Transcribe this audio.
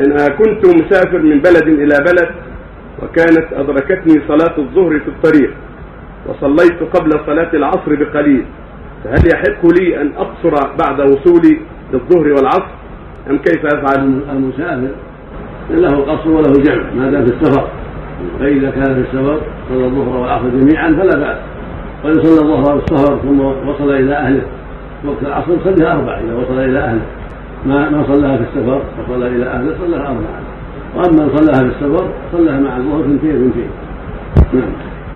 إن كنت مسافر من بلد إلى بلد وكانت أدركتني صلاة الظهر في الطريق وصليت قبل صلاة العصر بقليل فهل يحق لي أن أقصر بعد وصولي للظهر والعصر؟ أم كيف أفعل؟ المسافر له قصر وله جمع ما دام في السفر. فإذا كان في السفر صلى الظهر والعصر جميعا فلا بأس. وإن صلى الظهر في السفر ثم وصل إلى أهله وقت العصر صلى أربع إذا وصل إلى أهله. ما ما صلاها في السفر وصلى إلى أهله صلاها أربعا وأما من صلاها في السفر صلاها مع الظهر اثنتين اثنتين نعم.